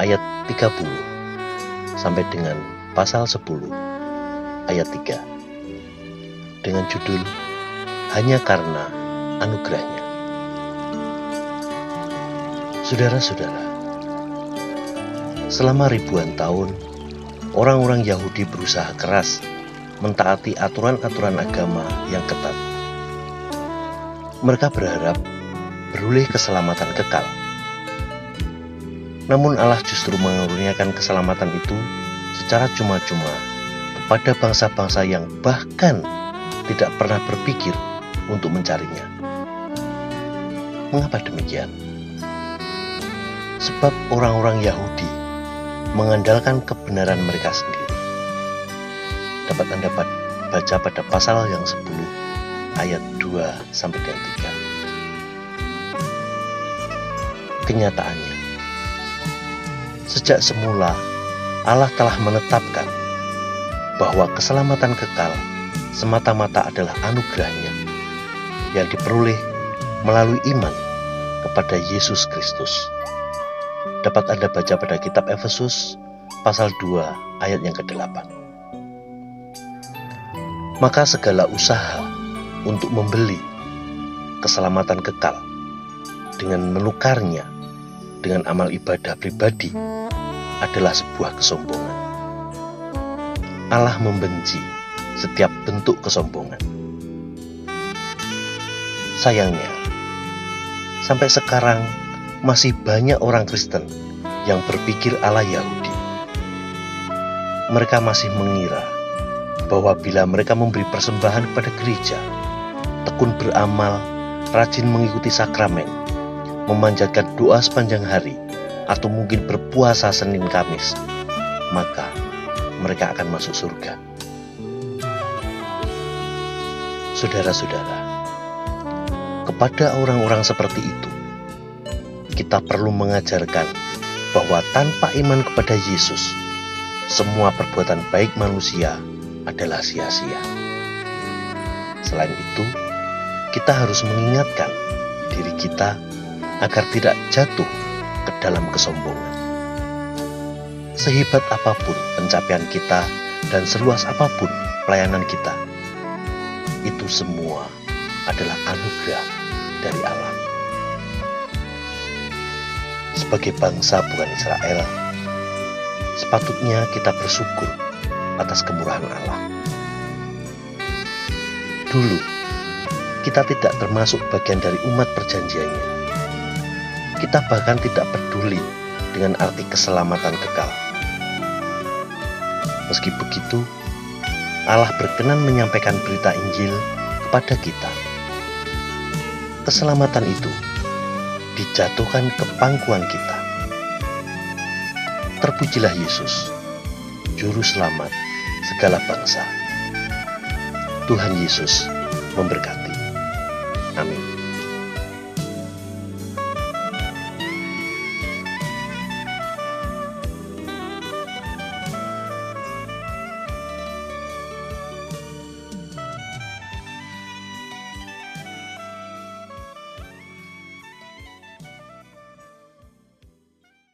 ayat 30 sampai dengan pasal 10 ayat 3 dengan judul Hanya Karena Anugerahnya. Saudara-saudara, Selama ribuan tahun, orang-orang Yahudi berusaha keras mentaati aturan-aturan agama yang ketat. Mereka berharap beroleh keselamatan kekal. Namun Allah justru mengurniakan keselamatan itu secara cuma-cuma kepada bangsa-bangsa yang bahkan tidak pernah berpikir untuk mencarinya. Mengapa demikian? Sebab orang-orang Yahudi mengandalkan kebenaran mereka sendiri. Dapat Anda baca pada pasal yang 10 ayat 2 sampai dengan 3. Kenyataannya, sejak semula Allah telah menetapkan bahwa keselamatan kekal semata-mata adalah anugerahnya yang diperoleh melalui iman kepada Yesus Kristus dapat Anda baca pada kitab Efesus pasal 2 ayat yang ke-8. Maka segala usaha untuk membeli keselamatan kekal dengan menukarnya dengan amal ibadah pribadi adalah sebuah kesombongan. Allah membenci setiap bentuk kesombongan. Sayangnya, sampai sekarang masih banyak orang Kristen yang berpikir ala Yahudi. Mereka masih mengira bahwa bila mereka memberi persembahan kepada gereja, tekun beramal, rajin mengikuti sakramen, memanjatkan doa sepanjang hari, atau mungkin berpuasa Senin Kamis, maka mereka akan masuk surga. Saudara-saudara, kepada orang-orang seperti itu, kita perlu mengajarkan bahwa tanpa iman kepada Yesus, semua perbuatan baik manusia adalah sia-sia. Selain itu, kita harus mengingatkan diri kita agar tidak jatuh ke dalam kesombongan. Sehebat apa pun pencapaian kita dan seluas apa pun pelayanan kita, itu semua adalah anugerah dari Allah sebagai bangsa bukan Israel, sepatutnya kita bersyukur atas kemurahan Allah. Dulu, kita tidak termasuk bagian dari umat perjanjiannya. Kita bahkan tidak peduli dengan arti keselamatan kekal. Meski begitu, Allah berkenan menyampaikan berita Injil kepada kita. Keselamatan itu dijatuhkan ke pangkuan kita. Terpujilah Yesus, Juru Selamat segala bangsa. Tuhan Yesus memberkati. Amin.